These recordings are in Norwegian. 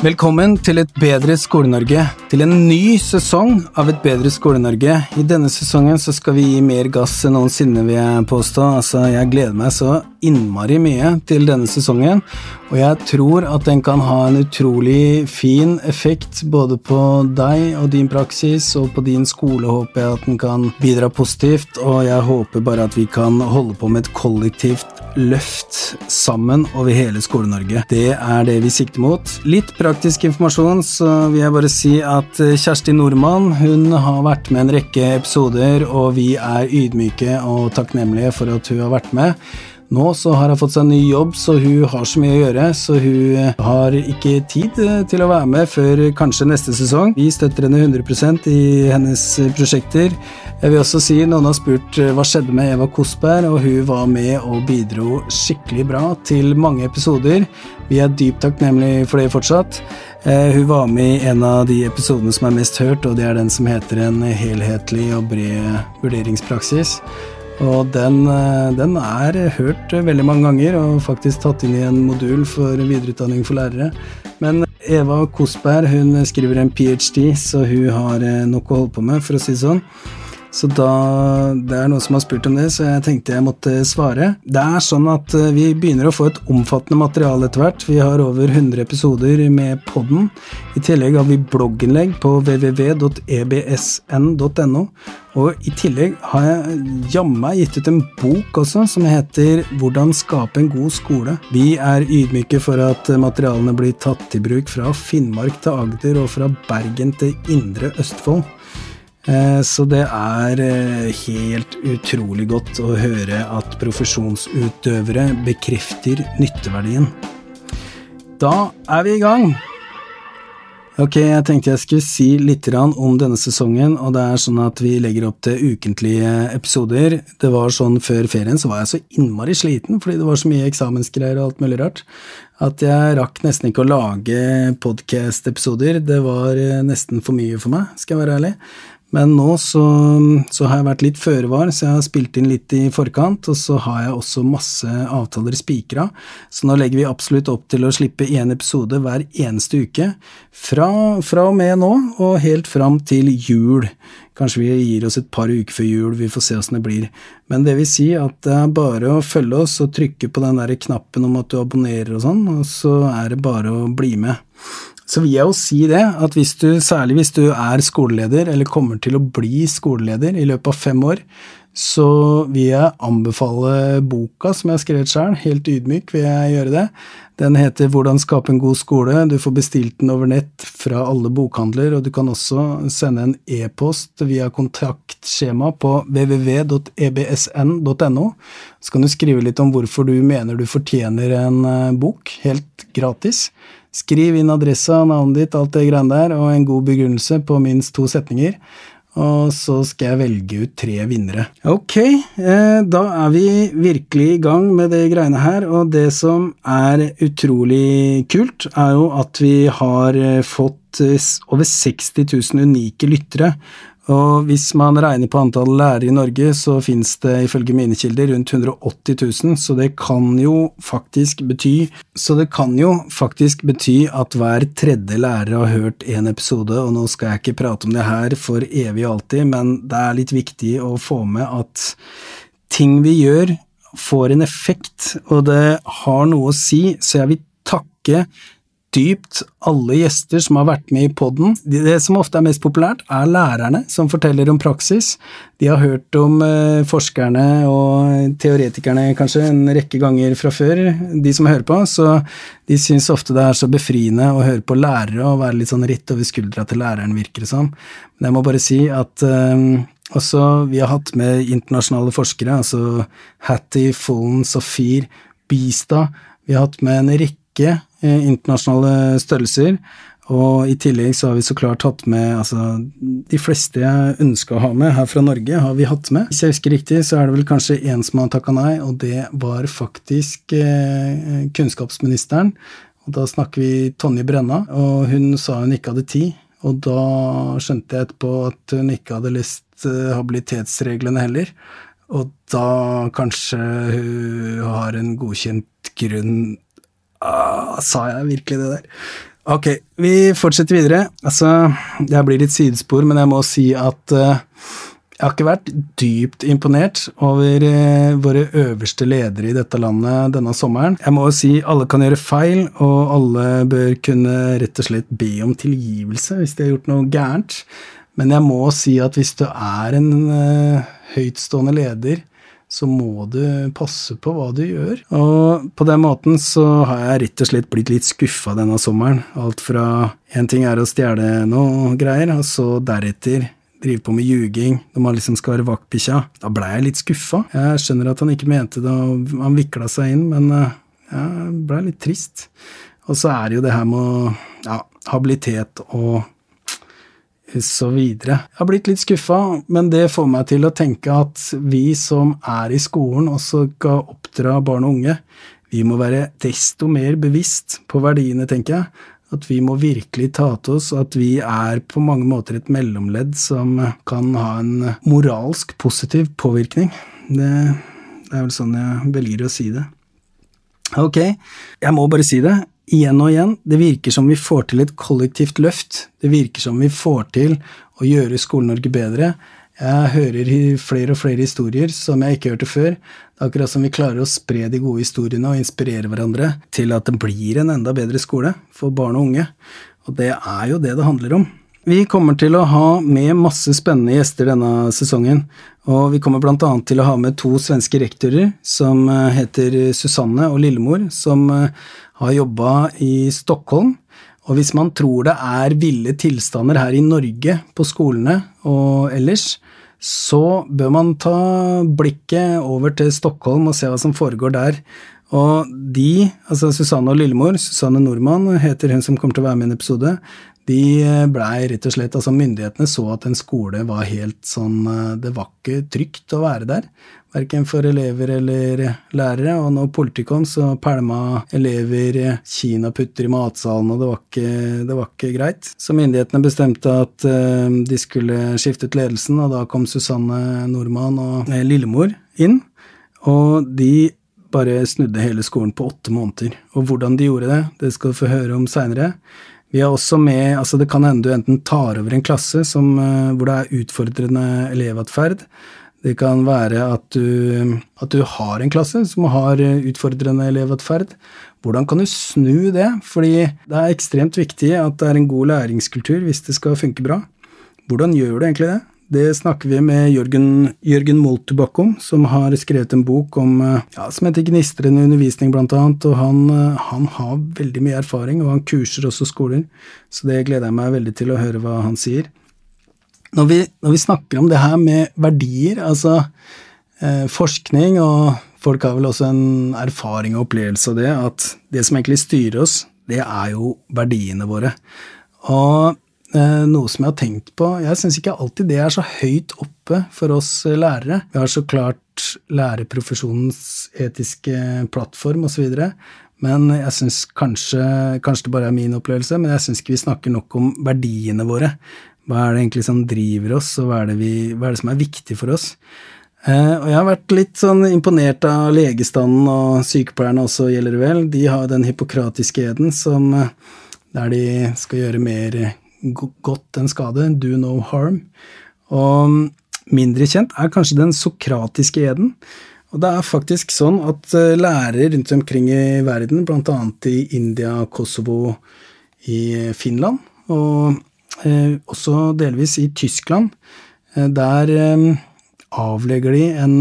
Velkommen til Et bedre Skole-Norge, til en ny sesong av Et bedre Skole-Norge. I denne sesongen så skal vi gi mer gass enn noensinne, vil jeg påstå. Altså, jeg gleder meg så innmari mye til denne sesongen, og jeg tror at den kan ha en utrolig fin effekt både på deg og din praksis, og på din skole håper jeg at den kan bidra positivt, og jeg håper bare at vi kan holde på med et kollektivt løft sammen over hele Skole-Norge. Det er det vi sikter mot. Litt praktisk informasjon, så vil jeg bare si at Kjersti Nordmann hun har vært med en rekke episoder, og vi er ydmyke og takknemlige for at hun har vært med. Nå så har hun fått seg ny jobb, så hun har så mye å gjøre, så hun har ikke tid til å være med før kanskje neste sesong. Vi støtter henne 100% i hennes prosjekter. Jeg vil også si noen har spurt hva skjedde med Eva Kosberg, og hun var med og bidro skikkelig bra til mange episoder. Vi er dypt takknemlige for det fortsatt. Hun var med i en av de episodene som er mest hørt, og det er den som heter En helhetlig og bred vurderingspraksis. Og den, den, er hørt veldig mange ganger, og faktisk tatt inn i en modul for videreutdanning for lærere. Men Eva Kosberg hun skriver en ph.d., så hun har nok å holde på med, for å si det sånn. Så da, Det er noen som har spurt om det, så jeg tenkte jeg måtte svare. Det er sånn at vi begynner å få et omfattende materiale etter hvert. Vi har over 100 episoder med podden. I tillegg har vi blogginnlegg på www.ebsn.no. Og i tillegg har jeg jammen gitt ut en bok også, som heter Hvordan skape en god skole. Vi er ydmyke for at materialene blir tatt i bruk fra Finnmark til Agder og fra Bergen til Indre Østfold. Så det er helt utrolig godt å høre at profesjonsutøvere bekrefter nytteverdien. Da er vi i gang! Ok, jeg tenkte jeg skulle si litt om denne sesongen, og det er sånn at vi legger opp til ukentlige episoder. Det var sånn før ferien så var jeg så innmari sliten fordi det var så mye eksamensgreier og alt mulig rart, at jeg rakk nesten ikke å lage podkast-episoder. Det var nesten for mye for meg, skal jeg være ærlig. Men nå så, så, har jeg vært litt føre var, så jeg har spilt inn litt i forkant, og så har jeg også masse avtaler spikra, så nå legger vi absolutt opp til å slippe én episode hver eneste uke, fra, fra og med nå og helt fram til jul. Kanskje vi gir oss et par uker før jul, vi får se åssen det blir. Men det vil si at det er bare å følge oss og trykke på den der knappen om at du abonnerer og sånn, og så er det bare å bli med. Så vil jeg jo si det, at hvis du, særlig hvis du er skoleleder, eller kommer til å bli skoleleder i løpet av fem år, så vil jeg anbefale boka som jeg har skrevet sjøl, helt ydmyk vil jeg gjøre det. Den heter Hvordan skape en god skole. Du får bestilt den over nett fra alle bokhandler, og du kan også sende en e-post via kontaktskjema på www.ebsn.no. Så kan du skrive litt om hvorfor du mener du fortjener en bok, helt gratis. Skriv inn adressa, navnet ditt, alt det greiene der, og en god begrunnelse på minst to setninger. Og så skal jeg velge ut tre vinnere. Ok, eh, da er vi virkelig i gang med de greiene her, og det som er utrolig kult, er jo at vi har fått over 60 000 unike lyttere. Og hvis man regner på antall lærere i Norge, så finnes det ifølge mine kilder rundt 180 000, så det kan jo faktisk bety Så det kan jo faktisk bety at hver tredje lærer har hørt en episode, og nå skal jeg ikke prate om det her for evig og alltid, men det er litt viktig å få med at ting vi gjør, får en effekt, og det har noe å si, så jeg vil takke dypt alle gjester som har vært med i poden. Det som ofte er mest populært, er lærerne som forteller om praksis. De har hørt om eh, forskerne og teoretikerne kanskje en rekke ganger fra før, de som hører på, så de syns ofte det er så befriende å høre på lærere og være litt sånn ritt over skuldra til læreren, virker det som. Men jeg må bare si at eh, også vi har hatt med internasjonale forskere, altså Hattie, Fullen, Safir, Bistad. Vi har hatt med en rekke internasjonale størrelser. Og i tillegg så har vi så klart hatt med altså De fleste jeg ønska å ha med her fra Norge, har vi hatt med. Hvis jeg husker riktig, så er det vel kanskje én som har takka nei, og det var faktisk eh, kunnskapsministeren. Og da snakker vi Tonje Brenna, og hun sa hun ikke hadde tid. Og da skjønte jeg etterpå at hun ikke hadde lest eh, habilitetsreglene heller. Og da kanskje hun har en godkjent grunn ah, Sa jeg virkelig det der? Ok, vi fortsetter videre. Altså, jeg blir litt sidespor, men jeg må si at uh, jeg har ikke vært dypt imponert over uh, våre øverste ledere i dette landet denne sommeren. Jeg må jo si alle kan gjøre feil, og alle bør kunne rett og slett be om tilgivelse hvis de har gjort noe gærent. Men jeg må si at hvis du er en uh, høytstående leder, så må du passe på hva du gjør. Og på den måten så har jeg rett og slett blitt litt skuffa denne sommeren. Alt fra én ting er å stjele noe greier, og så deretter drive på med ljuging når man liksom skal være vaktbikkja. Da blei jeg litt skuffa. Jeg skjønner at han ikke mente det, og han vikla seg inn, men eh, jeg blei litt trist. Og så er det jo det her med ja, habilitet og så videre. Jeg har blitt litt skuffa, men det får meg til å tenke at vi som er i skolen og skal oppdra barn og unge, vi må være desto mer bevisst på verdiene, tenker jeg. At vi må virkelig ta til oss at vi er på mange måter et mellomledd som kan ha en moralsk positiv påvirkning. Det, det er vel sånn jeg velger å si det. Ok, jeg må bare si det igjen og igjen. Det virker som vi får til et kollektivt løft. Det virker som vi får til å gjøre Skole-Norge bedre. Jeg hører flere og flere historier som jeg ikke hørte før. Det er akkurat som vi klarer å spre de gode historiene og inspirere hverandre til at det blir en enda bedre skole for barn og unge. Og det er jo det det handler om. Vi kommer til å ha med masse spennende gjester denne sesongen. Og vi kommer annet til å ha med to svenske rektorer som eh, heter Susanne og Lillemor, som eh, har jobba i Stockholm. Og hvis man tror det er ville tilstander her i Norge på skolene og ellers, så bør man ta blikket over til Stockholm og se hva som foregår der. Og de, altså Susanne og Lillemor, Susanne Nordmann heter hun som kommer til å være med i en episode, de blei rett og slett Altså, myndighetene så at en skole var helt sånn Det var ikke trygt å være der verken for elever eller lærere. Og når politiet kom, så pælma elever kinaputter i matsalen, og det var, ikke, det var ikke greit. Så myndighetene bestemte at uh, de skulle skifte ut ledelsen, og da kom Susanne Nordmann og eh, Lillemor inn. Og de bare snudde hele skolen på åtte måneder. Og hvordan de gjorde det, det skal du få høre om seinere. Vi er også med, altså Det kan hende du enten tar over en klasse som, uh, hvor det er utfordrende elevatferd, det kan være at du, at du, har en klasse som har utfordrende elevatferd. Hvordan kan du snu det? Fordi det er ekstremt viktig at det er en god læringskultur hvis det skal funke bra. Hvordan gjør du egentlig det? Det snakker vi med Jørgen, Jørgen Moltubakk om, som har skrevet en bok om, ja, som heter Gnistrende undervisning, blant annet. Og han, han har veldig mye erfaring, og han kurser også skoler. Så det gleder jeg meg veldig til å høre hva han sier. Når vi, når vi, snakker om det her med verdier, altså eh, forskning, og folk har vel også en erfaring og opplevelse av det, at det som egentlig styrer oss, det er jo verdiene våre. Og eh, noe som jeg har tenkt på Jeg syns ikke alltid det er så høyt oppe for oss lærere. Vi har så klart lærerprofesjonens etiske plattform osv. Men jeg syns kanskje, kanskje det bare er min opplevelse, men jeg syns ikke vi snakker nok om verdiene våre. Hva er det egentlig som driver oss, og hva er det, vi, hva er det som er viktig for oss? Eh, og jeg har vært litt sånn imponert av legestanden og sykepleierne også, gjelder det vel. De har den hippokratiske eden som eh, der de skal gjøre mer godt enn skade, do no harm. Og mindre kjent er kanskje den sokratiske eden. Og det er faktisk sånn at eh, lærere rundt omkring i verden, annet i India, Kosovo, i Finland og Eh, også delvis i Tyskland. Eh, der avlegger de en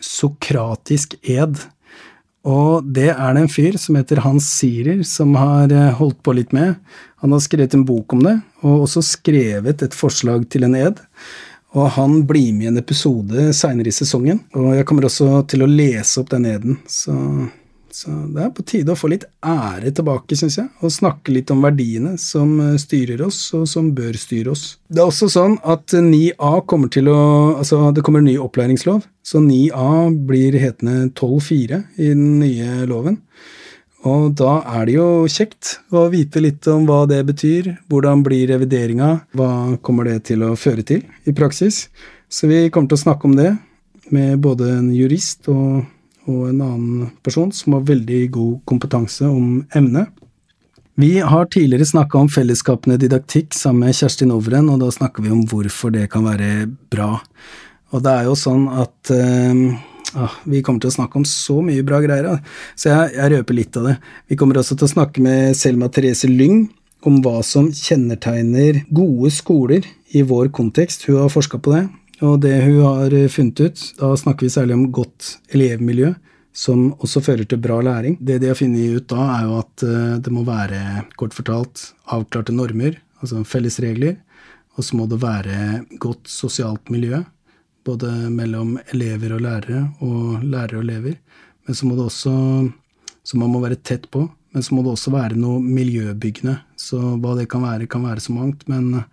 sokratisk ed. Og det er det en fyr som heter Hans Sirer, som har holdt på litt med. Han har skrevet en bok om det, og også skrevet et forslag til en ed. Og han blir med i en episode seinere i sesongen, og jeg kommer også til å lese opp den eden, så Så det er på tide å få litt ære tilbake, syns jeg, og snakke litt om verdiene som eh, styrer oss, og som bør styre oss. Det er også sånn at 9A kommer til å Altså, det kommer en ny opplæringslov, så 9A blir hetende 12.4 i den nye loven. Og da er det jo kjekt å vite litt om hva det betyr, hvordan blir revideringa, hva kommer det til å føre til i praksis. Så vi kommer til å snakke om det med både en jurist og, og en annen person som har veldig god kompetanse om emnet. Vi har tidligere snakka om fellesskapende didaktikk sammen med Kjerstin Overen, og da snakker vi om hvorfor det kan være bra. Og det er jo sånn at Ah, vi kommer til å snakke om så mye bra greier, så jeg, jeg, røper litt av det. Vi kommer også til å snakke med Selma Therese Lyng om hva som kjennetegner gode skoler i vår kontekst. Hun har forska på det, og det hun har funnet ut, da snakker vi særlig om godt elevmiljø, som også fører til bra læring. Det de har funnet ut da, er jo at eh, det må være, kort fortalt, avklarte normer, altså felles regler, og så må det være godt sosialt miljø både mellom elever og lærere, og lærere og elever. Men så må det også Så man må være tett på. Men så må det også være noe miljøbyggende. Så hva det kan være, kan være så mangt. Men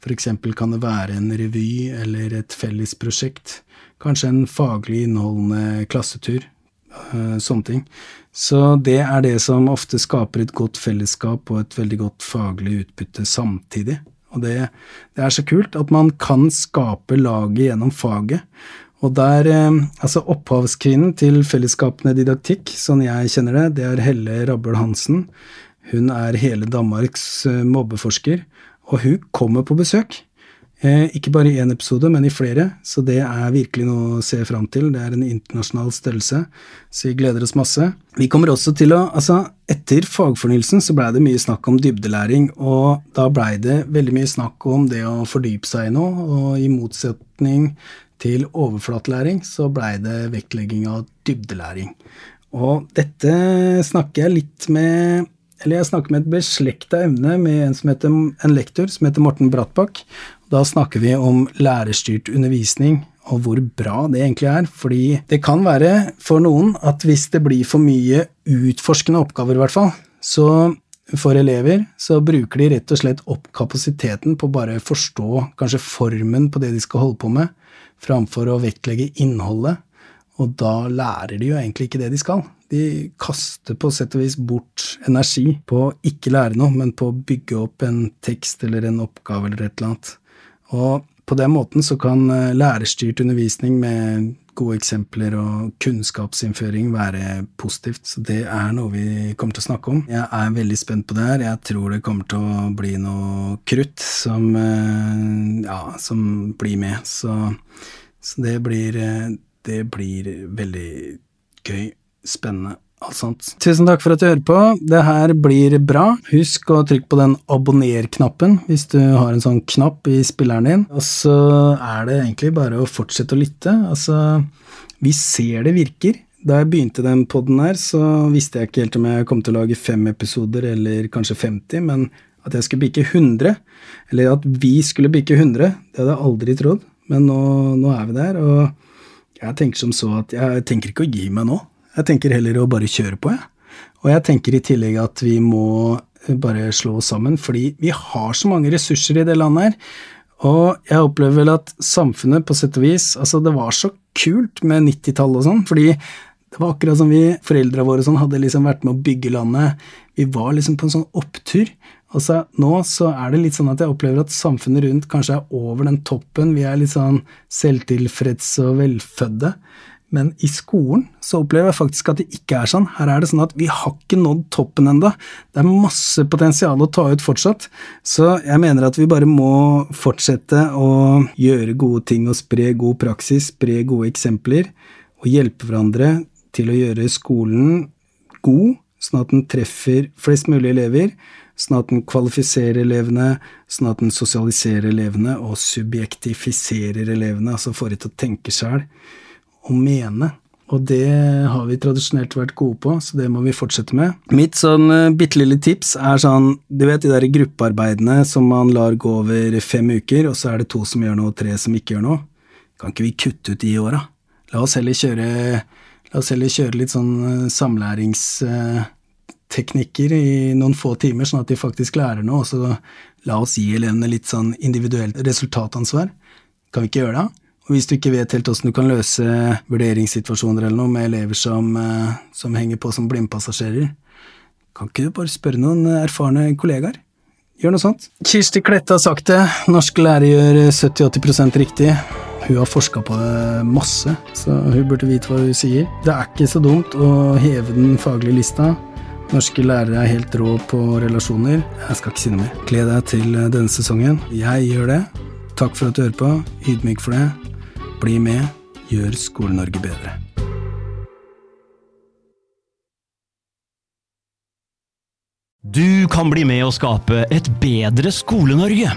for eksempel kan det være en revy eller et felles prosjekt. Kanskje en faglig innholdende klassetur. Eh, sånne ting. Så det er det som ofte skaper et godt fellesskap og et veldig godt faglig utbytte samtidig. Og det, det, er så kult at man kan skape laget gjennom faget. Og der, eh, altså Opphavskvinnen til fellesskapene didaktikk, sånn jeg kjenner det, det er Helle Rabbel Hansen. Hun er hele Danmarks eh, mobbeforsker, og hun kommer på besøk. Eh, ikke bare i én episode, men i flere, så det er virkelig noe å se fram til. Det er en internasjonal størrelse, så vi gleder oss masse. Vi kommer også til å Altså, etter fagfornyelsen så blei det mye snakk om dybdelæring, og da blei det veldig mye snakk om det å fordype seg i noe, og i motsetning til overflatelæring så blei det vektlegging av dybdelæring. Og dette snakker jeg litt med eller jeg snakker med et beslekta emne med en, som heter, en lektor som heter Morten Brattbakk, da snakker vi om lærerstyrt undervisning, og hvor bra det egentlig er. Fordi det kan være for noen at hvis det blir for mye utforskende oppgaver, i hvert fall, så for elever så bruker de rett og slett opp kapasiteten på bare å forstå kanskje formen på det de skal holde på med, framfor å vektlegge innholdet. Og da lærer de jo egentlig ikke det de skal. De kaster på sett og vis bort energi på å ikke lære noe, men på å bygge opp en tekst eller en oppgave eller et eller annet. Og på den måten så kan eh, lærerstyrt undervisning med gode eksempler og kunnskapsinnføring være positivt, så det er noe vi kommer til å snakke om. Jeg er veldig spent på det her. Jeg tror det kommer til å bli noe krutt som, eh, ja, som blir med. Så, så det blir eh, Det blir veldig gøy, spennende alt sånt. Tusen takk for at du hører på. Det her blir bra. Husk å trykke på den abonner-knappen hvis du har en sånn knapp i spilleren din. Og så er det egentlig bare å fortsette å lytte. Altså, vi ser det virker. Da jeg begynte den poden her, så visste jeg ikke helt om jeg kom til å lage fem episoder eller kanskje 50, men at jeg skulle bikke 100, eller at vi skulle bikke 100, det hadde jeg aldri trodd. Men nå, nå er vi der, og jeg tenker som så at jeg tenker ikke å gi meg nå. Jeg tenker heller å bare kjøre på, jeg. Og jeg tenker i tillegg at vi må bare slå oss sammen, fordi vi har så mange ressurser i det landet her. Og jeg opplever vel at samfunnet på sett og vis Altså, det var så kult med 90-tallet og sånn, fordi det var akkurat som vi, foreldra våre sånn, hadde liksom vært med å bygge landet. Vi var liksom på en sånn opptur. Og så nå så er det litt sånn at jeg opplever at samfunnet rundt kanskje er over den toppen. Vi er litt sånn selvtilfredse og velfødde. Men i skolen så opplever jeg faktisk at det ikke er sånn. Her er det sånn at vi har ikke nådd toppen enda. Det er masse potensial å ta ut fortsatt. Så jeg mener at vi bare må fortsette å gjøre gode ting og spre god praksis, spre gode eksempler, og hjelpe hverandre til å gjøre skolen god, sånn at den treffer flest mulig elever, sånn at den kvalifiserer elevene, sånn at den sosialiserer elevene og subjektifiserer elevene, altså får dem til å tenke sjæl og mene. Og det har vi tradisjonelt vært gode på, så det må vi fortsette med. Mitt sånn uh, bitte lille tips er sånn, du vet de der gruppearbeidene som man lar gå over fem uker, og så er det to som gjør noe, og tre som ikke gjør noe. Kan ikke vi kutte ut de åra? La oss heller kjøre La oss heller kjøre litt sånn eh, samlæringsteknikker i noen få timer, sånn at de faktisk lærer noe, og så la oss gi elevene litt sånn individuelt resultatansvar. Kan vi ikke gjøre det? Og hvis du ikke vet helt åssen du kan løse vurderingssituasjoner eller noe med elever som, eh, som henger på som blindpassasjerer, kan ikke du bare spørre noen erfarne kollegaer? Gjør noe sånt. Kirsti Klette har sagt det, norske lærere gjør 70-80 riktig. Hun har forska på det masse, så hun burde vite hva hun sier. Det er ikke så dumt å heve den faglige lista. Norske lærere er helt rå på relasjoner. Jeg skal ikke si noe mer. Gled deg til denne sesongen. Jeg gjør det. Takk for at du hører på. Ydmyk for det. Bli med. Gjør Skole-Norge bedre. Du kan bli med å skape et bedre Skole-Norge.